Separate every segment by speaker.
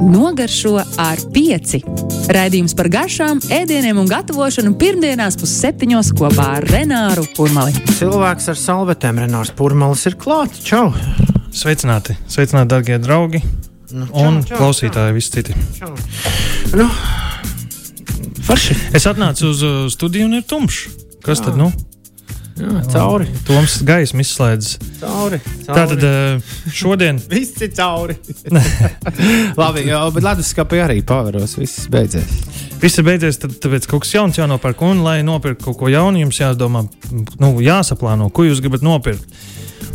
Speaker 1: Nogaršo ar pieci. Raidījums par garšām, ēdieniem un gatavošanu pirmdienās pusseptiņos kopā ar Renāru Kurmali.
Speaker 2: Cilvēks ar salvetēm Renārs Pūraņš ir klāts. Čau!
Speaker 3: Sveicināti, sveicināti, darbie draugi
Speaker 2: Nu, čau,
Speaker 3: un
Speaker 2: čau,
Speaker 3: klausītāji, visi citi.
Speaker 2: Čau. Nu, forši.
Speaker 3: Es atnācu uz uh, studiju un ir tumšs. Kas tad nu?
Speaker 2: Jā, cauri.
Speaker 3: Toms gaisma izslēdzas.
Speaker 2: cauri, cauri.
Speaker 3: Tātad uh, šodien
Speaker 2: Viss ir cauri. Labi, jā, bet leduskapī arī paveros. Viss beidzies.
Speaker 3: viss ir beidzies, tad tāpēc kaut kas jauns jānopērk. Un, lai nopirktu kaut ko jaunu, jums jādomā, nu, jāsaplāno, ko jūs gribat nopirkt.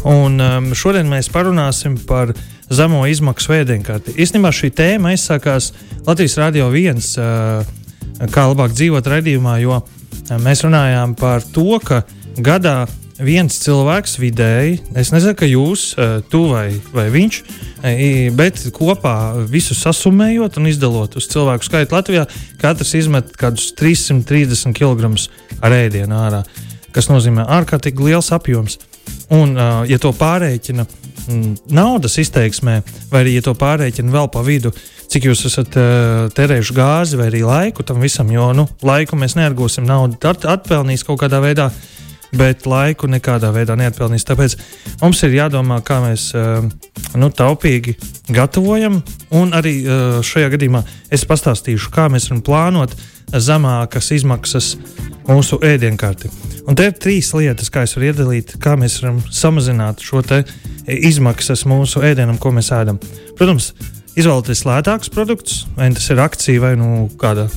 Speaker 3: Un um, šodien mēs parunāsim par zemo izmaksu ēdienkarti. Īstenībā šī tēma aizsākās Latvijas Rādio 1, uh, kā labāk dzīvot raidījumā, jo uh, mēs runājām par to, ka gadā viens cilvēks vidēji, es nezinu, ka jūs, uh, tu vai, vai viņš, uh, i- bet kopā visu sasumējot un izdalot uz cilvēku skaitu Latvijā, katrs izmet kādus 330 kg ar ēdienu ārā, kas nozīmē ārkārtīgi liels apjoms. Un, uh, ja to pārreikina mm, naudas izteiksmē, vai arī ja to pārreikina vēl pa vidu, cik jūs esat uh, terējuši gāzi vai arī laiku tam visam, jo nu, laiku mēs neatgūsim, naudu at atpelnīs kaut kādā veidā. Bet laiku nekādā veidā neatpelnīs. Tāpēc mums ir jādomā, kā mēs uh, nu, taupīgi gatavojam. Un arī uh, šajā gadījumā es pastāstīšu, kā mēs varam plānot zemākas izmaksas mūsu ēdienkarti. Un te ir trīs lietas, kā es varu iedalīt, kā mēs varam samazināt šo te izmaksas mūsu ēdienam, ko mēs ēdam. Protams, izvēlēties lētākus produktus, vai tas ir akcija vai nu kāda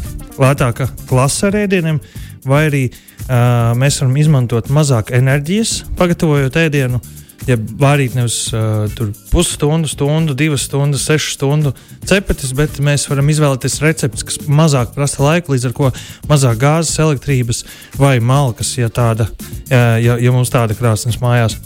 Speaker 3: lētāka klase ar ēdieniem, vai arī uh, mēs varam izmantot mazāk enerģijas, pagatavojot ēdienu. Ja vārīt nevis uh, pusstundu, stundu, divas stundas, sešu stundu cepetes, bet mēs varam izvēlēties recepti, kas mazāk prasa laiku, līdz ar to mazāk gāzes, elektrības vai malkas, ja, tāda, ja, ja, mums tāda krāsnes mājās.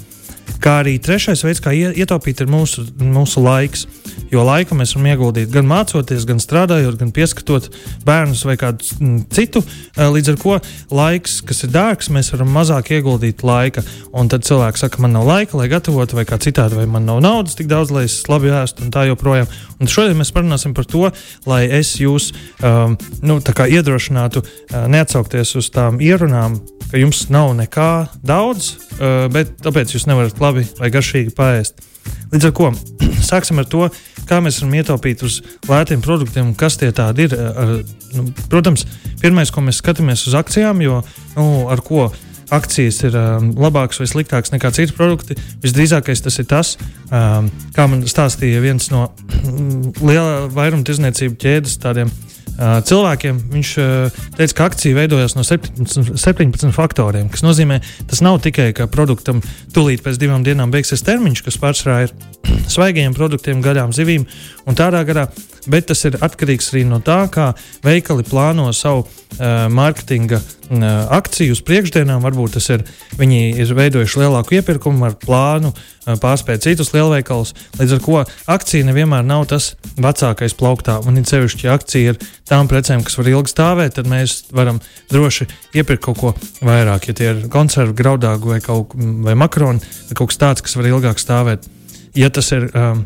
Speaker 3: Kā arī trešais veids, kā ie- ietaupīt, ir mūsu, mūsu laiks. Jo laiku mēs varam ieguldīt gan mācoties, gan strādājot, gan pieskatot bērnus vai kādu citu. Eh, Līdz ar to laiks, kas ir dārgs, mēs varam mazāk ieguldīt laika. Un tad cilvēks saka, man nav laika, lai gatavotu, vai kā citādi, vai man nav naudas tik daudz, lai es labi ēstu un tā joprojām. Un šodien mēs parunāsim par to, lai es jūs um, nu, iedrošinātu uh, neatsaukties uz tām ierunām, ka jums nav nekā daudz, uh, bet tāpēc jūs nevarat labi vai garšīgi paēst. Līdz ar to sāksim ar to, kā mēs varam ietaupīt uz lētiem produktiem un kas tie tādi ir. uh, Ar, nu, protams, pirmais, ko mēs skatāmies uz akcijām, jo nu, ar ko akcijas ir um, labākas vai sliktākas nekā citi produkti. Visdrīzākais tas ir tas, um, kā man stāstīja viens no liela vairuma tirzniecību ķēdes tādiem cilvēkiem. Viņš uh, teica, ka akcija veidojas no 17, 17 faktoriem, kas nozīmē, tas nav tikai, ka produktam tūlīt pēc divām dienām beigsies termiņš, kas pārsvarā ir svaigiem produktiem, gaļām, zivīm un tādā garā. Bet tas ir atkarīgs arī no tā, kā veikali plāno savu uh, mārketinga uh, akciju uz priekšdienām. Varbūt tas ir viņi ir veidojuši lielāku iepirkumu ar plānu uh, pārspēt citus lielveikalus. Līdz ar to akcija nevienmēr nav tas vecākais plauktā. Un it sevišķi, ja akcija ir tām precēm, kas var ilgi stāvēt, tad mēs varam droši iepirkt kaut ko vairāk. Ja tie ir konservi, graudāgi vai, kaut, vai makaroni, vai kaut kas tāds, kas var ilgāk stāvēt. Ja tas ir um,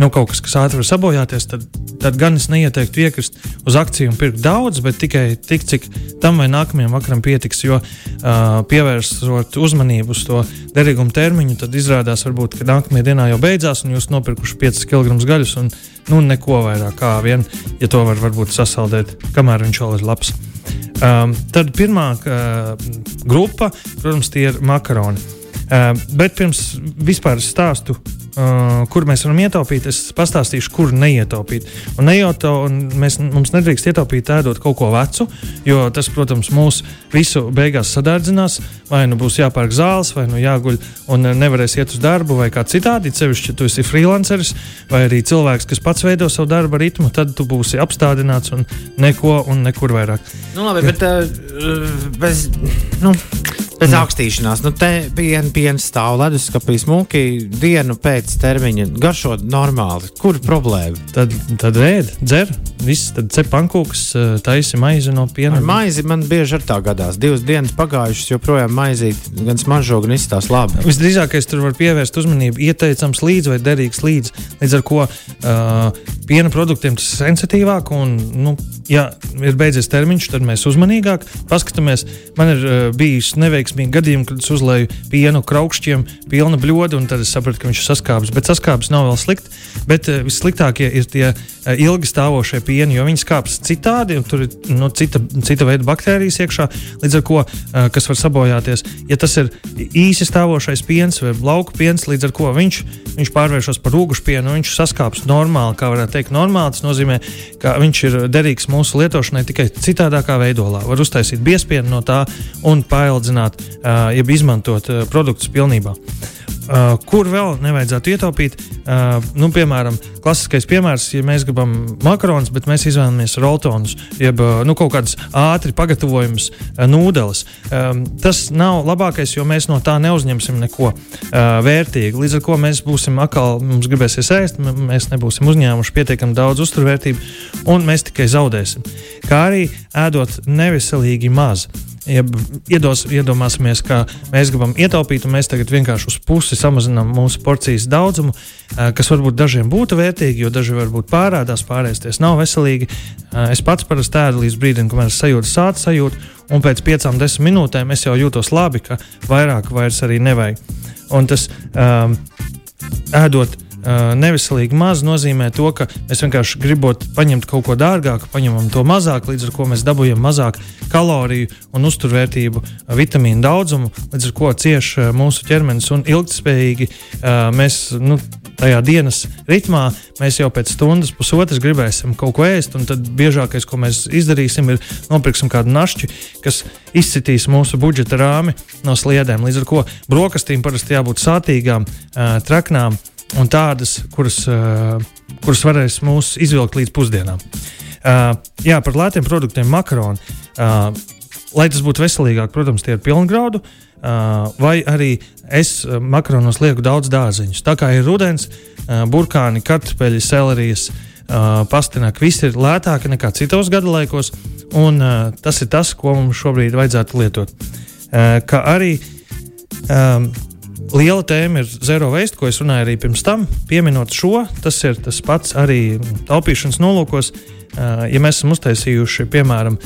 Speaker 3: nu, kaut kas, kas ātri var sabojāties, tad, tad gan es neieteiktu iekrist uz akciju un pirkt daudz, bet tikai tik, cik tam vai nākamajam vakaram pietiks. Jo uh, pievērsot uzmanību uz to derīguma termiņu, tad izrādās, varbūt, ka nākamajā dienā jau beidzās, un jūs nopirkuši 5 kg gaļas, un nu, neko vairāk kā vien, ja to var varbūt sasaldēt, kamēr viņš vēl ir labs. Um, tad pirmā uh, grupa, protams, tie ir makaroni. Uh, bet pirms vispār stāstu, uh, kur mēs varam ietaupīt, es pastāstīšu, kur neietaupīt. Un nejauto, un mēs, mums nedrīkst ietaupīt ēdot kaut ko vecu, jo tas, protams, mūs visu beigās sadārdzinās. Vai nu būs jāpērk zāles, vai nu jāguļ un nevarēs iet uz darbu, vai kā citādi. Cevišķi, ja tu esi freelanceris, vai arī cilvēks, kas pats veido savu darba ritmu, tad tu būsi apstādināts un neko un nekur vairāk.
Speaker 2: Nu, labi, bet uh, bez, nu, bez augstīšanās, nu, te piena, piena stāv leduskapī smuki dienu pēc termiņa. Garšo normāli. Kur problēma?
Speaker 3: Tad, tad ēd, dzer, viss tad cep pankūks, uh, taisi maizi no piena.
Speaker 2: Ar maizi man bieži ar tā gadās. Divas dienas pagājušas, joprojām maizīt gan smaržo, gan izstās labi.
Speaker 3: Visdrīzākais tur var pievērst uzmanību ieteicams līdzi vai derīgs līdzi. Līdz ar to uh, piena produktiem tas ir sensitīvāk un, nu, ja ir beidzies termiņš, tad mēs uzmanīgāk paskatāmies. Man ir uh, bijis neveiksmīgi gadījumi, kad es uzlēju pienu kraukšķiem, pilna bļoda, un tad es sapratu, ka viņš ir saskābis. Bet saskābis nav vēl slikti. Bet uh, vissliktākie ir tie uh, ilgi stāvošie pieni, jo viņi skāpjas citādi, un tur ir nu, cita, cita veida baktērijas iekšā, līdz ar ko uh, kas var sabojāties. Ja tas ir īsi stāvošais piens vai lauka piens, līdz ar ko viņš, viņš pārvēršas par rūgušu pienu, viņš saskāpjas normāli, kā varētu teikt, normāli. Tas nozīmē, ka viņš ir derīgs mūsu lietošanai tikai citādākā veidolā. Var uztaisīt biespienu no tā un paildzināt, uh, jeb izmantot uh, produktus pilnībā. Uh, kur vēl nevajadzētu ietaupīt? Uh, nu, piemēram, klasiskais piemērs, ja mēs gribam makaronus, bet mēs izvēlamies roltonus, jeb uh, nu, kaut kādas ātri pagatavojamas uh, nūdeles. Um, tas nav labākais, jo mēs no tā neuzņemsim neko uh, vērtīgu. Līdz ar to mēs būsim atkal, mums gribēsies ēst, mēs nebūsim uzņēmuši pietiekami daudz uzturvērtību, un mēs tikai zaudēsim. Kā arī ēdot neveselīgi maz ja iedos, iedomāsimies, ka mēs gribam ietaupīt, un mēs tagad vienkārši uz pusi samazinām mūsu porcijas daudzumu, kas varbūt dažiem būtu vērtīgi, jo daži varbūt pārādās, pārēsties nav veselīgi. Es pats parasti ēdu līdz brīdim, kamēr es sajūtu sāta sajūtu, un pēc piecām, desmit minūtēm es jau jūtos labi, ka vairāk vairs arī nevajag. Un tas um, ēdot Uh, neveselīgi maz nozīmē to, ka mēs vienkārši gribot paņemt kaut ko dārgāku, paņemam to mazāk, līdz ar to mēs dabūjam mazāk kaloriju un uzturvērtību, uh, vitamīnu daudzumu, līdz ar to cieš uh, mūsu ķermenis un ilgspējīgi mēs nu, tajā dienas ritmā mēs jau pēc stundas, pusotras gribēsim kaut ko ēst, tad biežākais, ko mēs izdarīsim, ir nopirksim kādu našķi, kas izcitīs mūsu budžeta rāmi no sliedēm. Līdz ar to brokastīm parasti jābūt sātīgām, traknām un tādas, kuras, uh, kuras varēs mūs izvilkt līdz pusdienām. Uh, jā, par lētiem produktiem makaroni. Uh, lai tas būtu veselīgāk, protams, tie ir pilngraudu, vai arī es makaronos lieku daudz dārziņus. Tā kā ir rudens, burkāni, kartupeļi, selerijas, pastināk, viss ir lētāki nekā citos gadalaikos, un tas ir tas, ko mums šobrīd vajadzētu lietot. Kā arī um, Liela tēma ir zero waste, ko es runāju arī pirms tam. Pieminot šo, tas ir tas pats arī taupīšanas nolūkos. Ja mēs esam uztaisījuši, piemēram,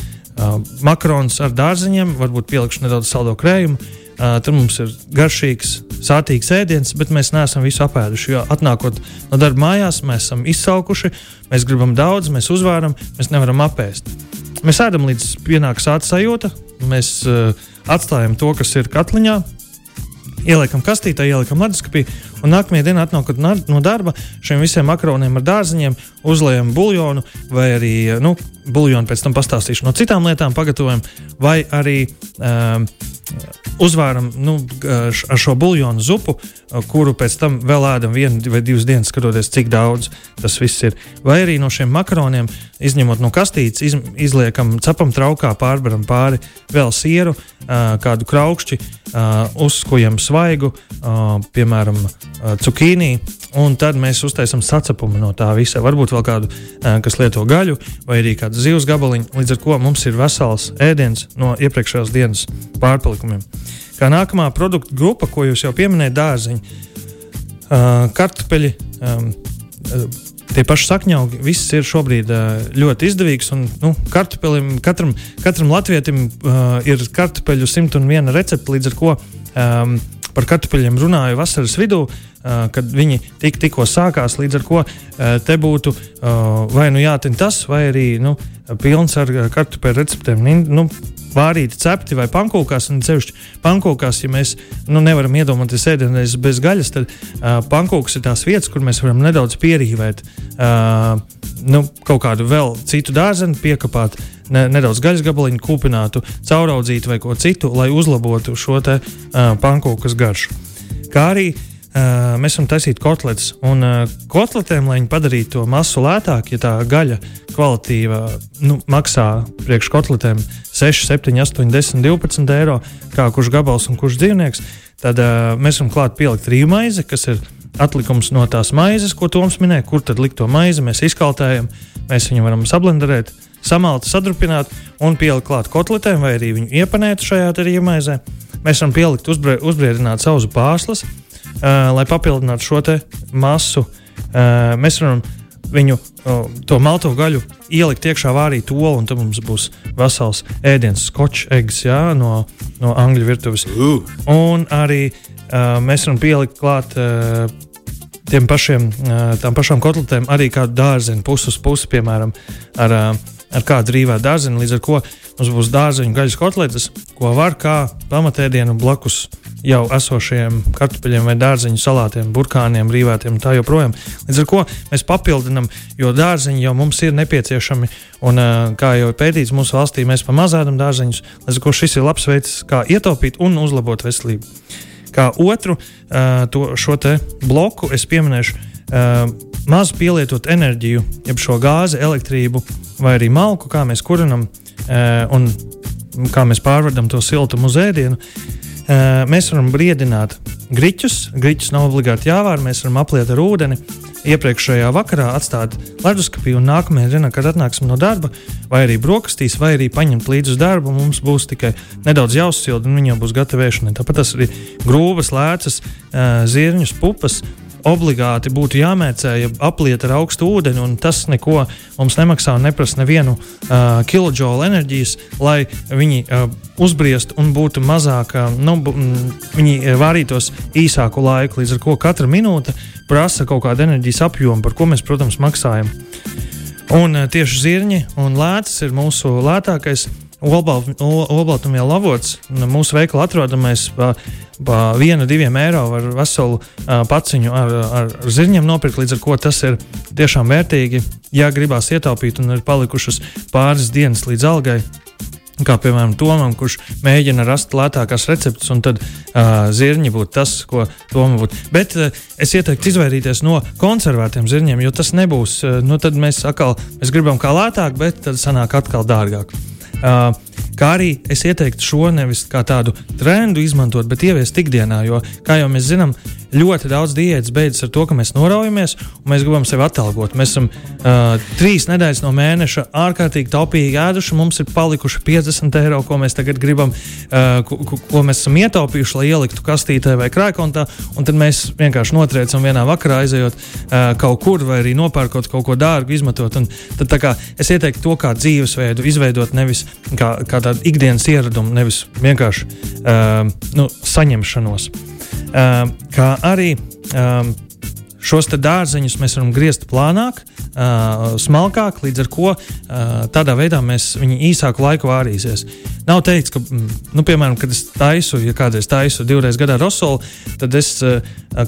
Speaker 3: makaronus ar dārziņiem, varbūt pielikšu nedaudz saldo krējumu, tad mums ir garšīgs, sātīgs ēdiens, bet mēs neesam visu apēduši. Jo atnākot no darba mājās, mēs esam izsalkuši, mēs gribam daudz, mēs uzvāram, mēs nevaram apēst. Mēs ēdam līdz pienāk sāta sajūta, mēs atstājam to, kas ir katliņā, ieliekam kastītē, ieliekam leduskapī, un nākamajā dienā atnākot no darba šiem visiem makaroniem ar dārziņiem, uzliekam buļļonu, vai arī nu, buļļonu pēc tam pastāstīšu no citām lietām, pagatavojam, vai arī um, uzvāram nu, ar šo buļļonu zupu, kuru pēc tam vēl ēdam vienu vai divas dienas, skatoties, cik daudz tas viss ir. Vai arī no šiem makaroniem, izņemot no kastītes, iz, izliekam, cepam traukā, pārbaram pāri vēl sieru, kādu kraukšķi, uzskujam svaigu, piemēram, cukīnī. Un tad mēs uztaisām sacepumu no tā visa. Varbūt vēl kādu, kas lieto gaļu, vai arī kādu zivs gabaliņu. Līdz ar to mums ir vesels ēdiens no iepriekšējās dienas pārpalikumiem. Kā nākamā produktu grupa, ko jūs jau pieminējāt, dārziņi, kartupeļi. Tie paši sakņaugi, viss ir šobrīd ļoti izdevīgs. Un, nu, kartupelim, katram, katram latvietim ir kartupeļu 101 recepte, līdz ar to um, par kartupeļiem runāju vasaras vidū. Uh, kad viņi tik, tikko sākās. Līdz ar to te būtu vai nu jātiek tas, vai arī nu, pilns ar kartupeļu receptēm. Nu, Vārīti cepti vai pankūkās, un ceļš pankūkās, ja mēs nu, nevaram iedomāties ēdienreiz bez gaļas, tad uh, pankūks ir tās vietas, kur mēs varam nedaudz pierīvēt uh, nu, kaut kādu vēl citu dārzenu, piekāpāt ne, nedaudz gaļas gabaliņu, kūpinātu, cauraudzīt vai ko citu, lai uzlabotu šo te uh, pankūkas garšu. Kā arī uh, Uh, mēs varam taisīt kotletes. Un uh, kotletēm, lai viņi padarītu to masu lētāku, ja tā gaļa kvalitīva nu, maksā priekš kotletēm 6, 7, 8, 10, 12 eiro, kā kurš gabals un kurš dzīvnieks, tad uh, mēs varam klāt pielikt rīmaizi, kas ir atlikums no tās maizes, ko Toms minēja, kur tad likt to maizi. Mēs izkaltējam, mēs viņu varam sablenderēt, samalt, sadrupināt un pielikt klāt kotletēm, vai arī viņu iepanēt šajā rīmaizē. Mēs varam pielikt uzbrie, uzbriedināt sauzu pārslas, uh, lai papildinātu šo masu. Uh, mēs varam viņu uh, to malto gaļu ielikt iekšā vārīt olu, un tad mums būs vesels ēdiens, skočs, eggs jā, no, no angļu virtuves. Uh. Un arī uh, mēs varam pielikt klāt. Uh, Tiem pašiem, tām pašām kotletēm arī kādu dārzeņu, pusi uz pusi, piemēram, ar, ar kādu rīvā dārzeņu. Līdz ar to mums būs dārzeņu gaļas kotletes, ko var kā pamatēdienu blakus jau esošiem kartupeļiem vai dārzeņu salātiem, burkāniem, rīvētiem un tā joprojām. Līdz ar to mēs papildinām, jo dārzeņi jau mums ir nepieciešami. Un, kā jau pētīts mūsu valstī, mēs pamazām dārzeņus. Līdz ar to šis ir labs veids, kā ietaupīt un uzlabot veselību. Kā otru to, šo bloku es pieminēšu maz pielietot enerģiju, jeb šo gāzi, elektrību vai arī malku, kā mēs kurinam un kā mēs pārvedam to siltumu uz ēdienu. Mēs varam briedināt griķus. Griķus nav obligāti jāvār, mēs varam apliet ar ūdeni. Iepriekšējā vakarā atstāt leduskapī, un nākamajā dienā, kad atnāksim no darba, vai arī brokastīs, vai arī paņemt līdzi uz darbu, mums būs tikai nedaudz jāuzsilda, un viņi jau būs gatavēšanai. Tāpat tas arī grūvas, lēcas, zirņus, pupas obligāti būtu jāmērcē, ja apliet ar augstu ūdeni, un tas neko mums nemaksā un neprasa nevienu uh, kiloģolu enerģijas, lai viņi uh, uzbriest un būtu mazāk, uh, nu, viņi vārītos īsāku laiku, līdz ar to katra minūte prasa kaut kādu enerģijas apjomu, par ko mēs, protams, maksājam. Un tieši zirņi un lētas ir mūsu lētākais olbaltumvielu avots. Mūsu veikalā atrodamais pa, pa vienu, diviem eiro var veselu uh, paciņu ar, ar, ar zirņiem nopirkt. Līdz ar to tas ir tiešām vērtīgi. Ja gribās ietaupīt un ir palikušas pāris dienas līdz algai, Kā piemēram, Tomam, kurš mēģina rast lētākās receptes, un tad uh, zirņi būtu tas, ko Tomam būtu. Bet uh, es ieteiktu izvairīties no konservētiem zirņiem, jo tas nebūs. Uh, nu, tad mēs atkal mēs gribam kā lētāk, bet tad sanāk atkal dārgāk. Uh, kā arī es ieteiktu šo nevis kā tādu trendu izmantot, bet ieviest ikdienā, jo, kā jau mēs zinām, ļoti daudz diētas beidzas ar to, ka mēs noraujamies un mēs gribam sevi atalgot. Mēs esam uh, trīs nedēļas no mēneša ārkārtīgi taupīgi ēduši. Mums ir palikuši 50 eiro, ko mēs tagad gribam, uh, ko, ko mēs esam ietaupījuši, lai ieliktu kastītē vai krājkontā. Un tad mēs vienkārši notriecam vienā vakarā, aizejot uh, kaut kur vai arī nopērkot kaut ko dārgu, izmetot. Tad kā, es ieteiktu to kā dzīvesveidu izveidot nevis kā, kā tādu ikdienas ieradumu, nevis vienkārši uh, nu, saņemšanos. Uh, kā arī um, šos dārzeņus mēs varam griezt plānāk, uh, smalkāk, līdz ar to uh, tādā veidā mēs viņi īsāku laiku vārīsies. Nav teikts, ka, mm, nu, piemēram, kad es taisu, ja kādreiz taisu divreiz gadā rosolu, tad es uh,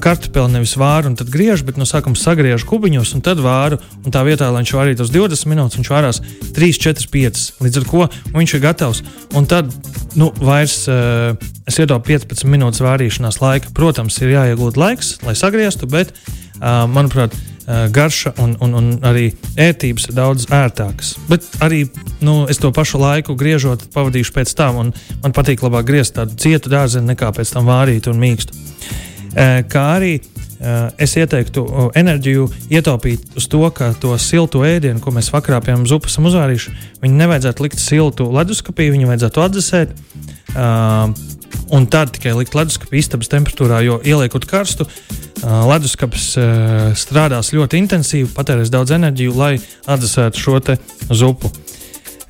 Speaker 3: kartupeli nevis vāru un tad griežu, bet no sākuma sagriežu kubiņos un tad vāru. Un tā vietā, lai viņš vārītos 20 minūtes, viņš vārās 3, 4, 5. Līdz ar to viņš ir gatavs. Un tad nu, vairs uh, es iedod 15 minūtes vārīšanās laika. Protams, ir jāiegūt laiks, lai sagrieztu, bet, uh, manuprāt, garša un, un, un arī ērtības ir daudz ērtākas. Bet arī nu, es to pašu laiku griežot, pavadīšu pēc tam, man patīk labāk griezt tādu cietu dārziņu nekā pēc tam vārīt un mīkstu. Kā arī es ieteiktu enerģiju ietaupīt uz to, ka to siltu ēdienu, ko mēs vakarā piemēram zupu esam uzvārījuši, viņu nevajadzētu likt siltu leduskapī, viņu vajadzētu atdzesēt. Un tad tikai likt leduskapī istabas temperatūrā, jo ieliekot karstu, leduskapis strādās ļoti intensīvi, patērēs daudz enerģiju, lai atdzesētu šo zupu.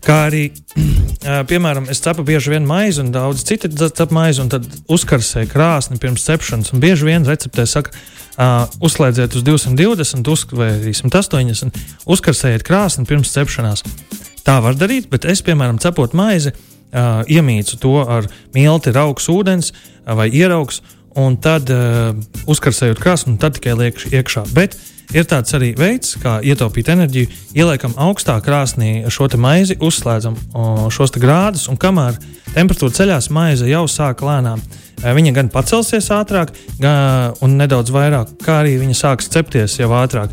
Speaker 3: Kā arī, piemēram, es cepu bieži vien maizi, un daudz citi cep maizi, un tad uzkarsēju krāsni pirms cepšanas. Un bieži vien receptē saka, uh, uzslēdziet uz 220 uz, vai 180, uzkarsējiet krāsni pirms cepšanās. Tā var darīt, bet es, piemēram, cepot maizi, uh, uh, iemīcu to ar milti, augs, ūdens vai ieraugs, un tad uh, uzkarsējot krāsni, un tad tikai liekšu iekšā. Bet ir tāds arī veids, kā ietaupīt enerģiju. Ieliekam augstā krāsnī šo maizi, uzslēdzam uh, šos grādus, un kamēr temperatūra ceļās, maize jau sāk lēnām. Viņa gan pacelsies ātrāk, gan, nedaudz vairāk, kā arī viņa sāks cepties jau ātrāk.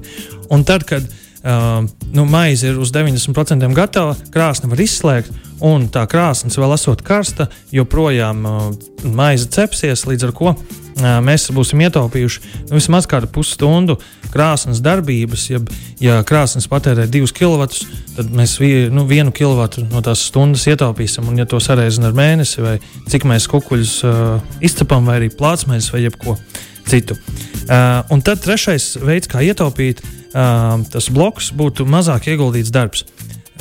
Speaker 3: Un tad, kad uh, nu, maize ir uz 90% gatava, krāsni var izslēgt, un tā krāsnes vēl esot karsta, joprojām uh, maize cepsies, līdz ar to mēs būsim ietaupījuši nu, vismaz kādu pusstundu krāsnes darbības. Ja, ja krāsnes patērē 2 kW, tad mēs vi, nu, 1 kW no tās stundas ietaupīsim. Un, ja to sareizinām ar mēnesi, vai cik mēs kukuļus uh, izcepam, vai arī plātsmēs, vai jebko citu. Uh, un tad trešais veids, kā ietaupīt, uh, tas bloks būtu mazāk ieguldīts darbs.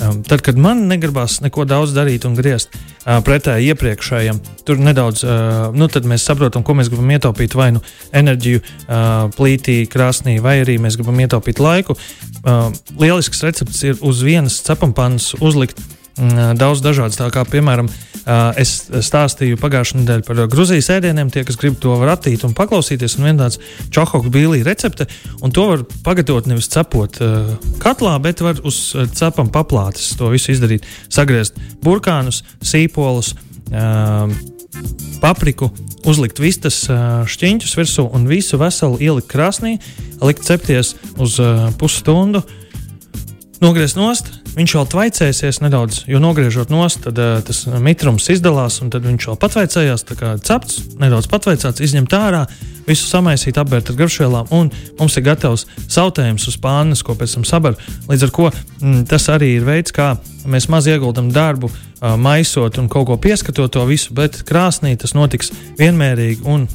Speaker 3: Um, tad, kad man negribas neko daudz darīt un griezt uh, pretēji iepriekšējam, tur nedaudz, uh, nu, tad mēs saprotam, ko mēs gribam ietaupīt. Vai nu enerģiju, uh, plītī, krāsnī, vai arī mēs gribam ietaupīt laiku. Uh, lielisks recepts ir uz vienas cepampānas uzlikt uh, daudz dažādas, tā kā piemēram Es stāstīju pagājušajā nedēļā par Grūzijas ēdieniem. Tie, kas grib to var attīt un paklausīties, un viena tāds čahoku bīlī recepte, un to var pagatavot nevis cepot uh, katlā, bet var uz cepam paplātes to visu izdarīt. Sagriezt burkānus, sīpolus. Uh, papriku, uzlikt vistas šķiņķus virsū un visu veselu ielikt krāsnī, likt cepties uz pusstundu, nogriezt nost, viņš vēl tvaicēsies nedaudz, jo nogriežot nost, tad uh, tas mitrums izdalās, un tad viņš vēl patvaicējās, tā kā cepts, nedaudz patvaicāts, izņemt ārā, visu samaisīt, apbērt ar garšvielām, un mums ir gatavs sautējums uz pānas, ko pēc tam sabar. Līdz ar to mm, tas arī ir veids, kā mēs maz ieguldam darbu, uh, maisot un kaut ko pieskatot to visu, bet krāsnī tas notiks vienmērīgi un,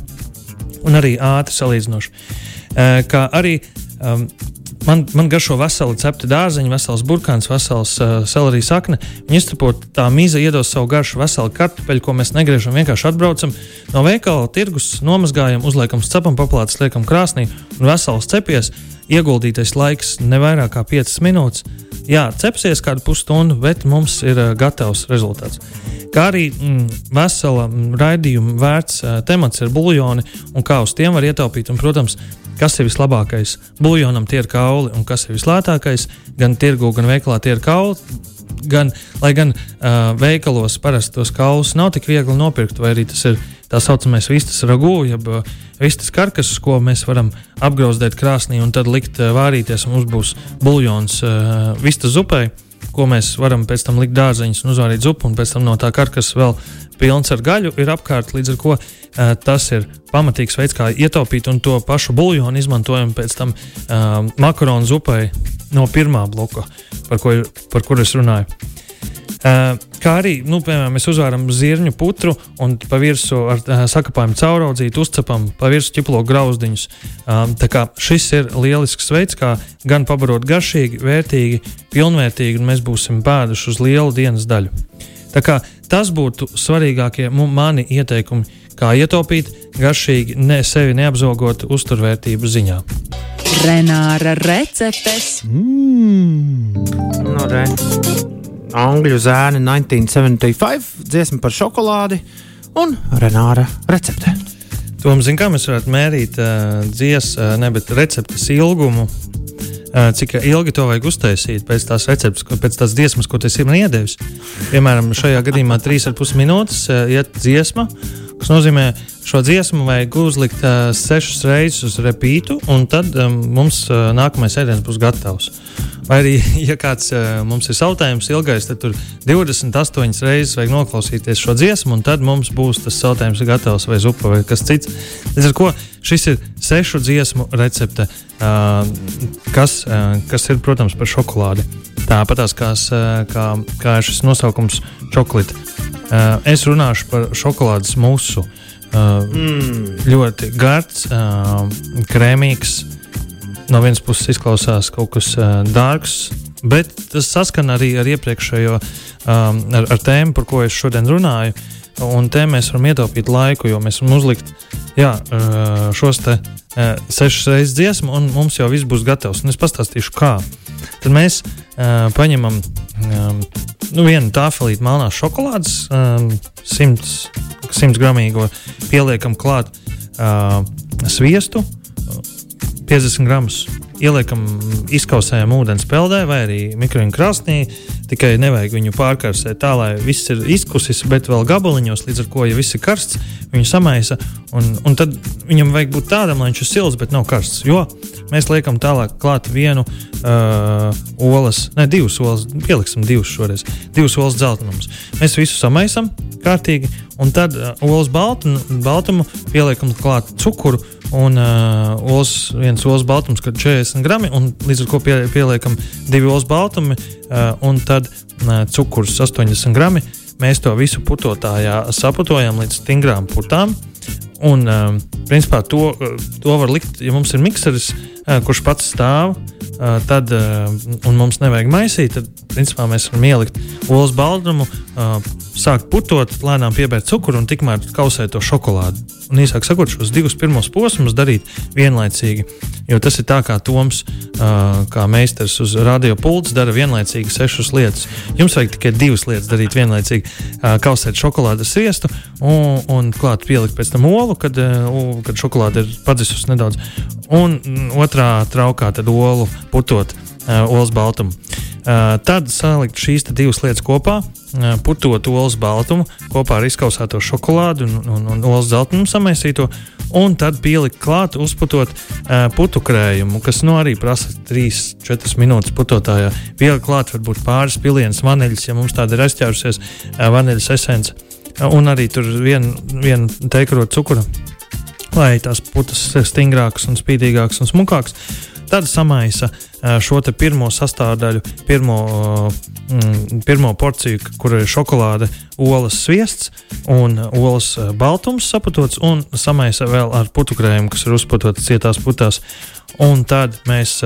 Speaker 3: un arī ātri salīdzinoši. Uh, kā arī um, Man, man garšo veseli cepti dārzeņi, vesels burkāns, vesels uh, selerijas sakne. Viņi iztapot tā mīza iedos savu garšu veselu kartupeļu, ko mēs negriežam, vienkārši atbraucam no veikala, tirgus, nomazgājam, uzliekam cepam paplātes, liekam krāsnī un vesels cepies. Ieguldītais laiks ne vairāk kā 5 minūtes. Jā, cepsies kādu pusstundu, bet mums ir uh, gatavs rezultāts. Kā arī mm, vesela mm, raidījuma vērts uh, temats ir buļļoni un kā uz tiem var ietaupīt. Un, protams, kas ir vislabākais. Buljonam tie ir kauli, un kas ir vislētākais. Gan tirgu, gan veikalā tie ir kauli. Gan, lai gan uh, veikalos parasti tos kaulus nav tik viegli nopirkt, vai arī tas ir tā saucamais vistas ragū, jeb uh, vistas karkas, ko mēs varam apgrauzdēt krāsnī un tad likt uh, vārīties, mums būs buļļons uh, vistas zupai, ko mēs varam pēc tam likt dārzeņus un uzvārīt zupu, un pēc tam no tā karkas vēl pilns ar gaļu ir apkārt, līdz ar to uh, tas ir pamatīgs veids, kā ietaupīt, un to pašu buļļonu izmantojam pēc tam makaronu zupai no pirmā bloka, par, ko, par kuru es runāju. Kā arī, nu, piemēram, mēs uzvāram zirņu putru un pa virsmu ar sakapājumu cauraudzīt, uzcepam pa virsmu ķiplo grauzdiņus. Tā kā šis ir lielisks veids, kā gan pabarot garšīgi, vērtīgi, pilnvērtīgi, un mēs būsim pēduši uz lielu dienas daļu. Tā kā Tas būtu svarīgākie mani ieteikumi, kā ietaupīt garšīgi, ne sevi neapzogot uzturvērtību ziņā.
Speaker 1: Renāra receptes.
Speaker 2: Mm. No, re. Angļu zēni 1975, dziesma par šokolādi un Renāra recepte.
Speaker 3: Tom, zin, kā mēs varētu mērīt uh, dziesmu, uh, ne bet receptes ilgumu cik ilgi to vajag uztaisīt pēc tās receptes, pēc tās dziesmas, ko tas ir iedevis. Piemēram, šajā gadījumā 3,5 minūtes iet dziesma, kas nozīmē, šo dziesmu vajag uzlikt uh, sešas reizes uz repītu, un tad um, mums uh, nākamais ēdiens būs gatavs. Vai arī, ja kāds uh, mums ir sautējums ilgais, tad tur 28 reizes vajag noklausīties šo dziesmu, un tad mums būs tas sautējums gatavs vai zupa vai kas cits. Līdz ar to šis ir sešu dziesmu recepte, uh, kas, uh, kas ir, protams, par šokolādi. Tāpat kā, kā, kā šis nosaukums čokolāde. Uh, es runāšu par šokolādes musu. Uh, mm. Ļoti garš, uh, krēmīgs, no vienas puses izklausās kaut kas uh, dārgs, bet tas saskan arī ar iepriekšējo, um, ar, ar tēmu, par ko es šodien runāju. Un te mēs varam ietaupīt laiku, jo mēs varam uzlikt jā, uh, šos te uh, sešas reizes dziesmu, un mums jau viss būs gatavs. Un es pastāstīšu, kā. Tad mēs uh, paņemam um, nu, vienu tāfelīti melnās šokolādes, um, 100, 100 gramīgo, pieliekam klāt uh, sviestu, 50 gramus. Ieliekam izkausējam ūdens peldē vai arī mikrofona krāsnī, Tikai nevajag viņu pārkarsēt tā, lai viss ir izkusis, bet vēl gabaliņos, līdz ar to, ja viss ir karsts, viņu samaisa. Un, un tad viņam vajag būt tādam, lai viņš ir silts, bet nav karsts. Jo mēs liekam tālāk klāt vienu uh, olas, ne divas olas, pieliksim divas šoreiz, divas olas dzeltenumus. Mēs visu samaisam kārtīgi, un tad uh, olas baltu, baltumu pieliekam klāt cukuru un uh, olas, viens olas baltums, kad 40 grami, un līdz ar to pie, pieliekam divi olas baltumi un tad uh, cukurs 80 grami. Mēs to visu putotājā saputojam līdz stingrām putām. Un, uh, principā, to, to var likt, ja mums ir mikseris, uh, kurš pats stāv, uh, tad, uh, un mums nevajag maisīt, tad, principā, mēs varam ielikt olas baldumu, uh, sākt putot, lēnām piebērt cukuru un tikmēr kausēt to šokolādi. Un īsāk sakot, šos divus pirmos posmus darīt vienlaicīgi. Jo tas ir tā, kā Toms, uh, kā meistars uz radiopults, dara vienlaicīgi sešas lietas. Jums vajag tikai divas lietas darīt vienlaicīgi. Uh, kausēt šokolādes sviestu un, un klāt pielikt pēc tam olu, kad, uh, kad šokolāde ir padzisus nedaudz. Un otrā traukā tad olu putot uh, olas baltumu. Uh, tad salikt šīs divas lietas kopā, uh, putot olas baltumu kopā ar izkausēto šokolādi un, un, un olas zeltainumu samaisīto, un tad pielikt klāt, uzputot uh, putu krējumu, kas nu, arī prasa 3-4 minūtes putotājā. Pielikt klāt varbūt pāris pilienas vaneļas, ja mums tāda ir aizķērusies vaneļas esence, un arī tur vienu vien teikrotu cukuru, lai tās putas stingrākas un spīdīgākas un smukākas. Tad samaisa šo pirmo sastāvdaļu, pirmo, mm, pirmo porciju, kur ir šokolāde, olas sviests un olas baltums saputots, un samaisa vēl ar putukrējumu, kas ir uzputots cietās putās. Un tad mēs,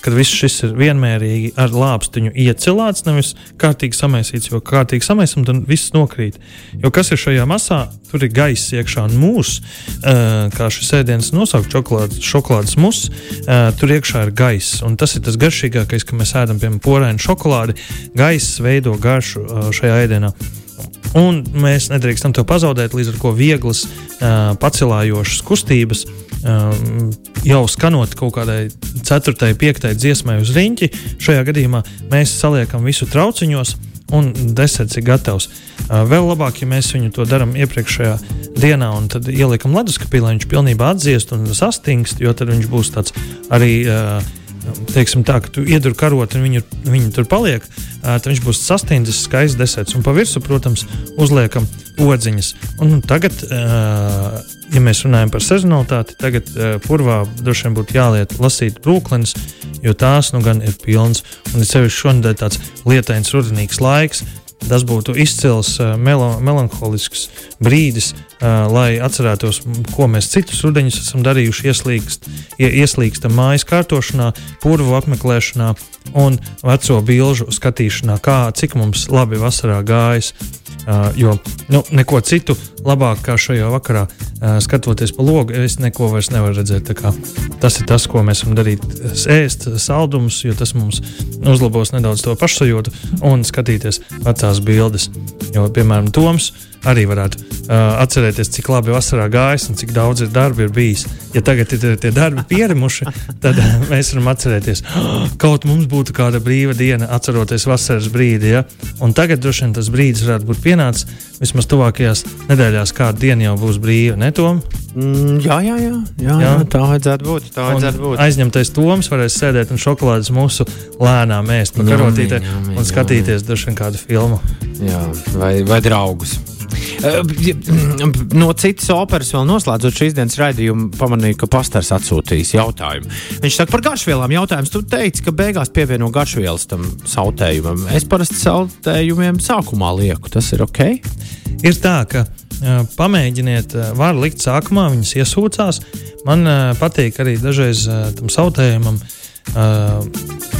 Speaker 3: kad viss šis ir vienmērīgi ar lāpstiņu iecilāts, nevis kārtīgi samaisīts, jo kārtīgi samaisam, tad viss nokrīt. Jo kas ir šajā masā? Tur ir gaiss iekšā un mūs, kā šis ēdiens nosaukt, šokolādes, šokolādes mūs, tur iekšā ir gaiss. Un tas ir tas garšīgākais, ka mēs ēdam, piemēram, porēnu šokolādi. Gaiss veido garšu šajā ēdienā. Un mēs nedrīkstam to pazaudēt, līdz ar to vieglas, pacelājošas kustības, jau skanot kaut kādai 4, 5 dziesmai uz riņķi. Šajā gadījumā mēs saliekam visu trauciņos, un deserts ir gatavs. Vēl labāk, ja mēs viņu to darām iepriekšējā dienā, un tad ieliekam leduskapī, lai viņš pilnībā atdziest un sastingst, jo tad viņš būs tāds arī. Uh, teiksim, tā, ka tu iedur karoti un viņi, viņi tur paliek, tad viņš būs sastindzis skaists deserts. Un pa virsmu, protams, uzliekam odziņas. Un tagad, ja mēs runājam par sezonalitāti, tagad purvā droši vien būtu jāliet lasīt brūklines, jo tās nu gan ir pilnas. Un ir sevišķi šonadēļ tāds lietains, rudenīgs laiks. Tas būtu izcils, melo, melanholisks brīdis, lai atcerētos, ko mēs citus rudeņus esam darījuši, ieslīgst, ieslīgstam mājas kārtošanā, purvu apmeklēšanā un veco bilžu skatīšanā, kā, cik mums labi vasarā gājas. Uh, jo nu, neko citu labāk kā šajā vakarā uh, skatoties pa logu, es neko vairs nevaru redzēt. Tas ir tas, ko mēs varam darīt. Ēst saldumus, jo tas mums uzlabos nedaudz to pašsajūtu un skatīties vecās bildes. Jo, piemēram, Toms arī varētu uh, atcerēties, cik labi vasarā gājis un cik daudz ir darbi ir bijis. Ja tagad ir tie darbi pierimuši, tad uh, mēs varam atcerēties, kaut mums būtu kāda brīva diena, atceroties vasaras brīdi. Ja? Un tagad droši vien tas brīdis varētu būt pienācis. Vismaz tuvākajās nedēļās kāda diena jau būs brīva, ne Tom?
Speaker 2: Mm, jā, jā, jā, jā, jā, tā vajadzētu būt. Tā vajadzētu būt.
Speaker 3: Aizņemtais Toms varēs sēdēt un šokolādes mūsu lēnām ēst pa karotītē un skatīties vien kādu filmu.
Speaker 2: Jā, vai, vai draugus. No citas operas vēl noslēdzot šīs dienas raidījumu, pamanīju, ka pastars atsūtījis jautājumu. Viņš saka par garšvielām. Jautājums, tu teici, ka beigās pievieno garšvielas tam sautējumam. Es parasti sautējumiem sākumā lieku. Tas ir ok.
Speaker 3: Ir tā, ka pamēģiniet, var likt sākumā, viņas iesūcās. Man patīk arī dažreiz tam sautējumam. Uh,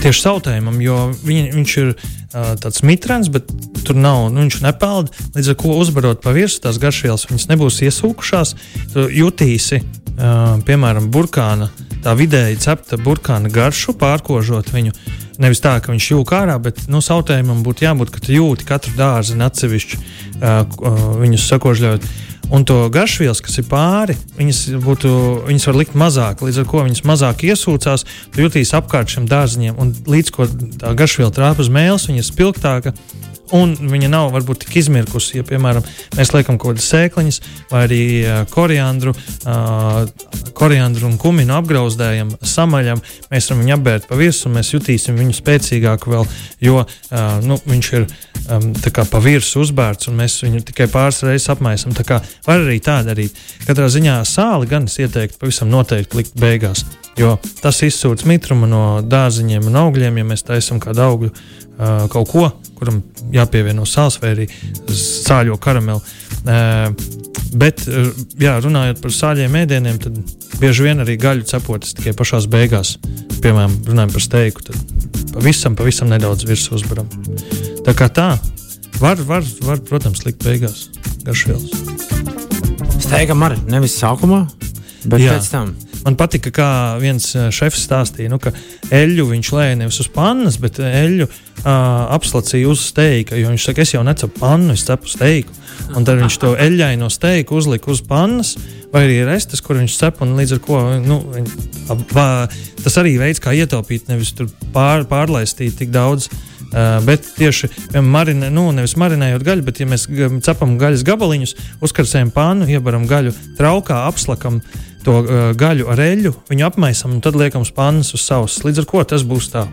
Speaker 3: tieši sautējumam, jo viņi, viņš ir uh, tāds mitrens, bet tur nav, nu, viņš nepeld. Līdz ar to uzbarot pa virsmu, tās garšvielas viņas nebūs iesūkušās. Tu jutīsi, uh, piemēram, burkāna, tā vidēji cepta burkāna garšu, pārkožot viņu. Nevis tā, ka viņš jūka ārā, bet nu, sautējumam būtu jābūt, ka tu jūti katru dārziņu atsevišķi, uh, uh, viņus sakožļot. Un to garšvielas, kas ir pāri, viņas, būtu, viņas var likt mazāk, līdz ar to viņas mazāk iesūcās. Tu jutīsi apkārt šiem dārziņiem, un līdz ko tā garšviela trāpa uz mēles, viņa ir spilgtāka un viņa nav varbūt tik izmirkusi. Ja, piemēram, mēs liekam kaut kādas sēkliņas vai arī koriandru, uh, koriandru un kuminu apgrauzdējam, samaļam, mēs varam viņu apbērt pa virsmu un mēs jutīsim viņu spēcīgāku vēl, jo uh, nu, viņš ir pa virsmu uzbērts un mēs viņu tikai pāris reizes apmaisam. Tā kā var arī tā darīt. Katrā ziņā sāli gan es ieteiktu pavisam noteikti likt beigās. Jo tas izsūc mitrumu no dārziņiem un augļiem, ja mēs taisām kādu augļu uh, kaut ko, kuram jāpievieno sāls vai arī sāļo karamelu. Uh, bet, uh, jā, runājot par sāļiem ēdieniem, tad bieži vien arī gaļu cepotas tikai pašā beigās. Piemēram, runājot par steiku, tad pavisam, pavisam nedaudz virsū uzbaram. Tā kā tā, var, var, var protams, likt beigās garšvielas.
Speaker 2: Steigam arī nevis sākumā, bet jā. pēc tam.
Speaker 3: Man patika, kā viens šefs stāstīja, nu, ka eļļu viņš lēja nevis uz pannas, bet eļļu uh, apslacīja uz steika. Viņš saka, es jau necepu pannu, es cepu steiku. Un tad viņš to eļļaino steiku uzlika uz pannas, vai arī restes, kur viņš cep. Līdz ar to nu, tas arī veids, kā ietaupīt, nevis pār, pārlaistīt tik daudz. Uh, bet tieši marinē, nu, nevis marinējot gaļu, bet ja mēs cepam gaļas gabaliņus, uzkarsējam pānu, iebaram gaļu traukā, apslakam to uh, gaļu ar eļļu, viņu apmaisam un tad liekam spānus uz savas. Līdz ar to tas būs tā.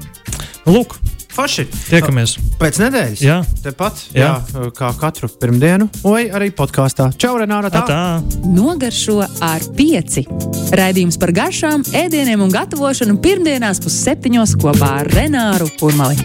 Speaker 3: Nu, lūk,
Speaker 2: Faši.
Speaker 3: Tiekamies
Speaker 2: pēc nedēļas.
Speaker 3: Jā,
Speaker 2: tepat. Jā. jā, kā katru pirmdienu, vai arī podkāstā. Čau, Renāra! Tā.
Speaker 3: tā.
Speaker 1: Nogaršo ar pieci. Raidījums par garšām, ēdieniem un gatavošanu pirmdienās pusseptiņos kopā ar Renāru Urmali.